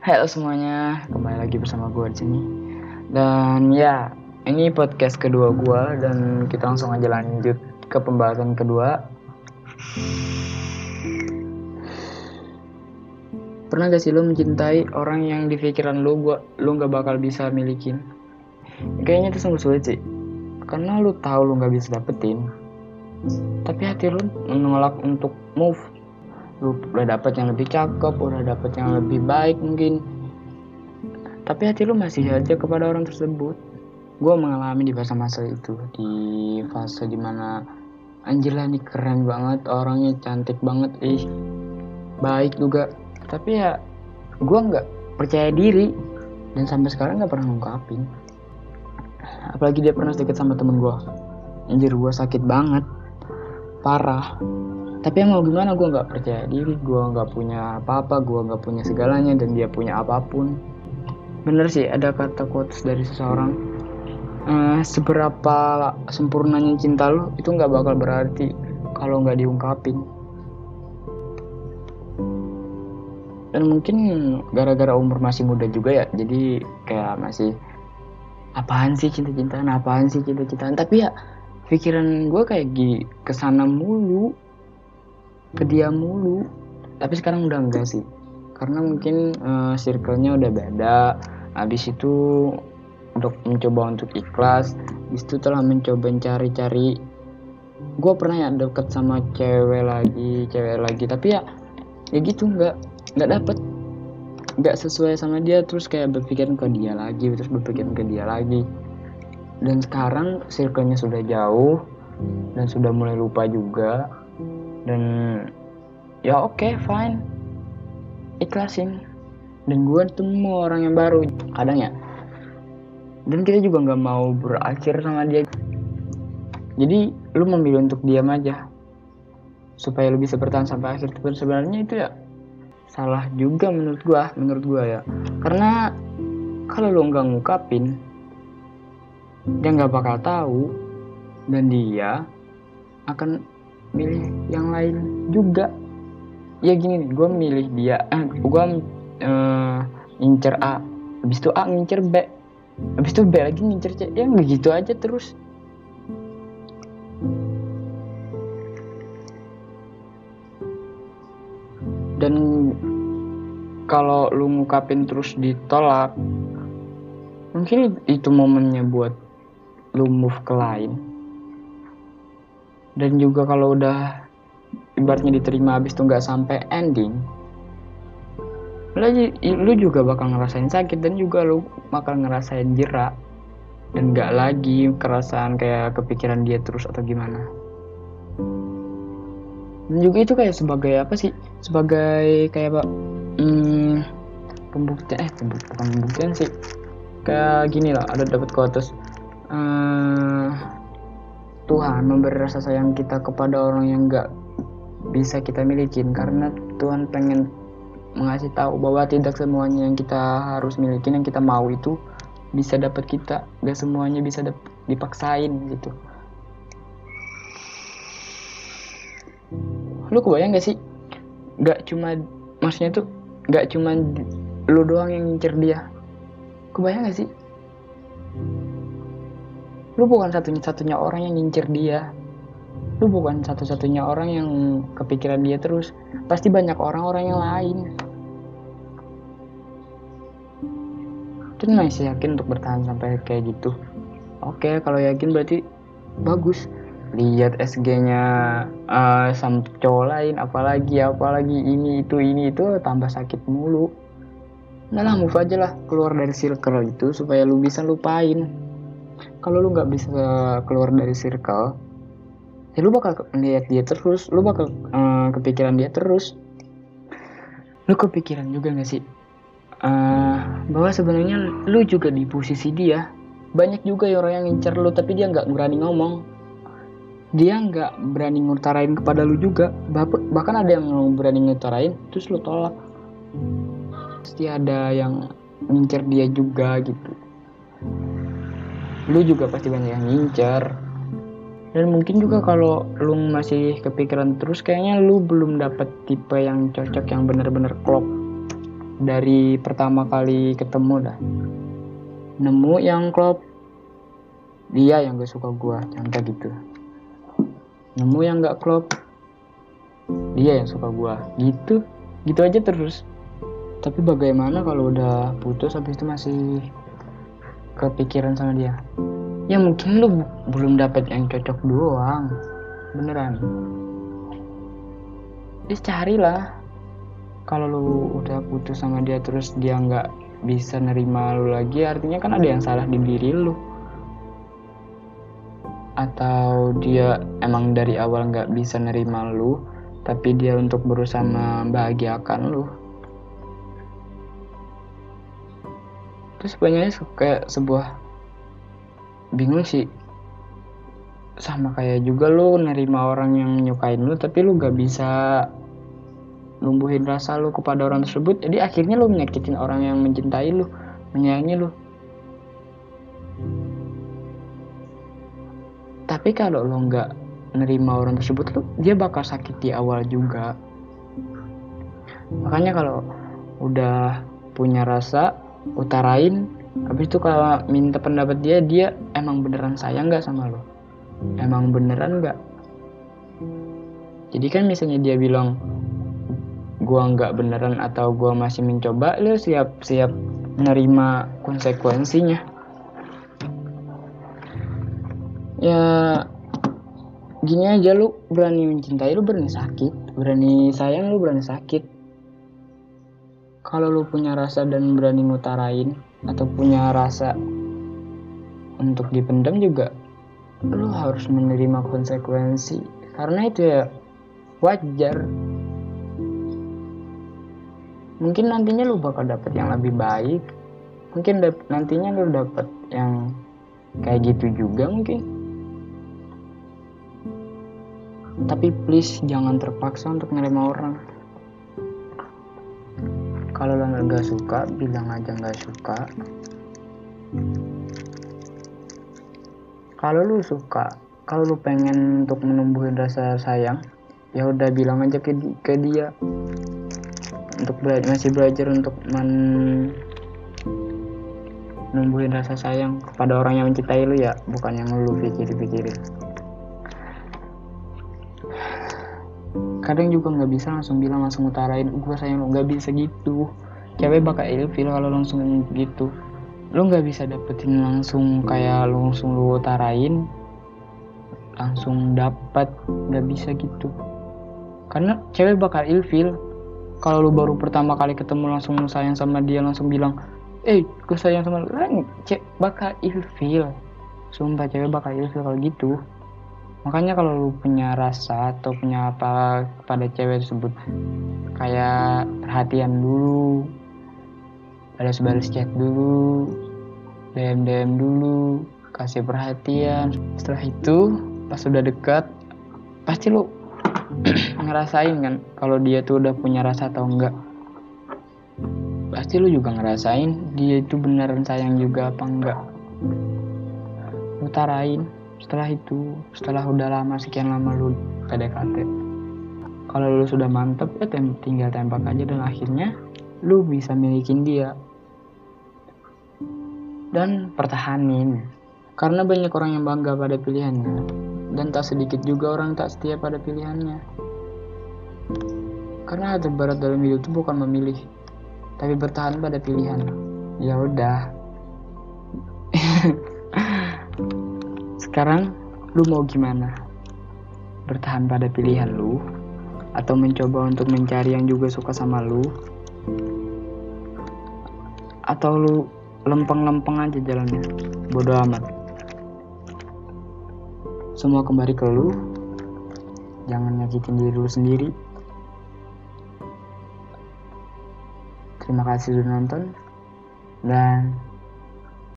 Halo semuanya, kembali lagi bersama gue di sini. Dan ya, ini podcast kedua gue dan kita langsung aja lanjut ke pembahasan kedua. Pernah gak sih lo mencintai orang yang di pikiran lo gua lo nggak bakal bisa milikin? Kayaknya itu sungguh sulit sih, karena lo tahu lo nggak bisa dapetin, tapi hati lo menolak untuk move lu udah dapet yang lebih cakep udah dapet yang lebih baik mungkin. Tapi hati lu masih aja kepada orang tersebut. Gue mengalami di masa-masa itu di fase di mana Angela ini keren banget orangnya cantik banget ih baik juga. Tapi ya gue nggak percaya diri dan sampai sekarang nggak pernah ngungkapin. Apalagi dia pernah deket sama temen gue anjir gue sakit banget parah. Tapi yang mau gimana gue nggak percaya diri. Gue nggak punya apa-apa gue nggak punya segalanya dan dia punya apa pun. Bener sih ada kata quotes dari seseorang. Uh, seberapa sempurnanya cinta lo itu nggak bakal berarti kalau nggak diungkapin. Dan mungkin gara-gara umur masih muda juga ya jadi kayak masih apaan sih cinta-cintaan? Apaan sih cinta-cintaan? Tapi ya pikiran gue kayak di ke sana mulu ke dia mulu. Tapi sekarang udah enggak sih. Karena mungkin uh, circle-nya udah beda. Habis itu untuk mencoba untuk ikhlas habis itu telah mencoba cari-cari gue pernah ya deket sama cewek lagi cewek lagi. Tapi ya ya gitu nggak nggak dapet. Nggak sesuai sama dia terus kayak berpikiran ke dia lagi terus berpikiran ke dia lagi dan sekarang circle-nya sudah jauh dan sudah mulai lupa juga. Dan ya oke okay, fine. Ikhlasin. Dan gue temu orang yang baru kadang ya. Dan kita juga nggak mau berakhir sama dia. Jadi lu memilih untuk diam aja. Supaya lu bisa bertahan sampai akhir. Tapi sebenarnya itu ya salah juga menurut gua menurut gua ya. Karena kalau lu nggak ngungkapin dia nggak bakal tahu. Dan dia akan milih yang lain juga. Ya gini nih gue milih dia. Eh, gue uh, ngincer A. Habis itu A ngincer B. Habis itu B lagi ngincer C. Ya nggak gitu aja terus. Dan kalau lu ngukapin terus ditolak mungkin itu momennya buat lu move ke lain. Dan juga kalau udah ibaratnya diterima habis itu nggak sampai ending lagi lu juga bakal ngerasain sakit dan juga lu bakal ngerasain jerak dan nggak lagi kerasaan kayak kepikiran dia terus atau gimana. Dan juga itu kayak sebagai apa sih? Sebagai kayak apa? Hmm, pembuktian eh pembuktian, pembuktian sih. Kayak gini lah ada dapat quotes uh, Tuhan memberi rasa sayang kita kepada orang yang nggak bisa kita milikin karena Tuhan pengen mengasih tahu bahwa tidak semuanya yang kita harus milikin yang kita mau itu bisa dapat kita. Gak semuanya bisa dipaksain gitu. Lu kebayang gak sih? Gak cuma maksudnya tuh gak cuma lu doang yang ngincer dia. Kebayang gak sih lu bukan satunya-satunya orang yang ngincer dia. Lu bukan satu-satunya orang yang kepikiran dia terus. Pasti banyak orang-orang yang lain. Dan masih yakin untuk bertahan sampai kayak gitu. Oke kalau yakin berarti bagus. Lihat SG-nya uh, sama cowok lain apalagi apalagi ini itu ini itu tambah sakit mulu. Nah lah move aja lah keluar dari circle itu supaya lu bisa lupain kalau lu nggak bisa keluar dari circle ya lu bakal lihat dia terus lu bakal uh, kepikiran dia terus. Lu kepikiran juga gak sih? Uh, bahwa sebenarnya lu juga di posisi dia. Banyak juga ya orang yang ngincer lu tapi dia nggak berani ngomong. Dia nggak berani ngutarain kepada lu juga. Bahkan ada yang berani ngutarain terus lu tolak. Pasti ada yang ngincer dia juga gitu lu juga pasti banyak yang ngincer. Dan mungkin juga kalau lu masih kepikiran terus kayaknya lu belum dapet tipe yang cocok yang bener-bener klop dari pertama kali ketemu dah. Nemu yang klop dia yang gak suka gua contoh gitu. Nemu yang gak klop dia yang suka gua. Gitu gitu aja terus. Tapi bagaimana kalau udah putus habis itu masih kepikiran sama dia. Ya mungkin lu belum dapat yang cocok doang. Beneran. Terus carilah. Kalau lu udah putus sama dia terus dia nggak bisa nerima lu lagi artinya kan ada yang salah di diri lu. Atau dia emang dari awal nggak bisa nerima lu tapi dia untuk berusaha membahagiakan lu terus banyak kayak sebuah bingung sih. Sama kayak juga lu nerima orang yang nyukain lu tapi lu gak bisa numbuhin rasa lu kepada orang tersebut. Jadi akhirnya lu menyakitin orang yang mencintai lu menyayangi lu. Tapi kalau lo nggak nerima orang tersebut lu dia bakal sakit di awal juga. Makanya kalau udah punya rasa utarain habis itu kalau minta pendapat dia dia emang beneran sayang nggak sama lo? Emang beneran nggak? Jadi kan misalnya dia bilang gua nggak beneran atau gua masih mencoba lu siap siap nerima konsekuensinya. Ya gini aja lu berani mencintai lu berani sakit. Berani sayang lu berani sakit kalau lu punya rasa dan berani ngutarain atau punya rasa untuk dipendam juga lu harus menerima konsekuensi. Karena itu ya wajar. Mungkin nantinya lu bakal dapet yang lebih baik. Mungkin nantinya lu dapet yang kayak gitu juga mungkin. Tapi please jangan terpaksa untuk menerima orang kalau lo nggak suka bilang aja nggak suka. Kalau lu suka kalau lu pengen untuk menumbuhin rasa sayang ya udah bilang aja ke, ke dia. Untuk belajar masih belajar untuk men numbuhin rasa sayang kepada orang yang mencintai lu ya bukan yang lu pikir-pikirin kadang juga nggak bisa langsung bilang langsung utarain gue sayang lu. Nggak bisa gitu. Cewek bakal ilfil kalau langsung gitu. Lu nggak bisa dapetin langsung kayak lu langsung lu utarain langsung dapat nggak bisa gitu. Karena cewek bakal ilfil. Kalau lu baru pertama kali ketemu langsung sayang sama dia langsung bilang eh gue sayang sama lu. Cek bakal ilfil. Sumpah cewek bakal ilfil kalau gitu makanya kalau lu punya rasa atau punya apa pada cewek tersebut kayak perhatian dulu balas-balas chat dulu DM DM dulu kasih perhatian. Setelah itu pas udah dekat pasti lu ngerasain kan kalau dia tuh udah punya rasa atau enggak. Pasti lu juga ngerasain dia itu beneran sayang juga apa enggak. Utarain setelah itu setelah udah lama sekian lama lu PDKT kalau lu sudah mantep ya tem tinggal tembak aja dan akhirnya lu bisa milikin dia dan pertahanin karena banyak orang yang bangga pada pilihannya dan tak sedikit juga orang tak setia pada pilihannya. Karena hal terberat dalam hidup itu bukan memilih, tapi bertahan pada pilihan. Ya udah. Sekarang lu mau gimana? Bertahan pada pilihan lu atau mencoba untuk mencari yang juga suka sama lu? Atau lu lempeng-lempeng aja jalannya? Bodoh amat semua kembali ke lu jangan nyakitin diri lu sendiri terima kasih sudah nonton dan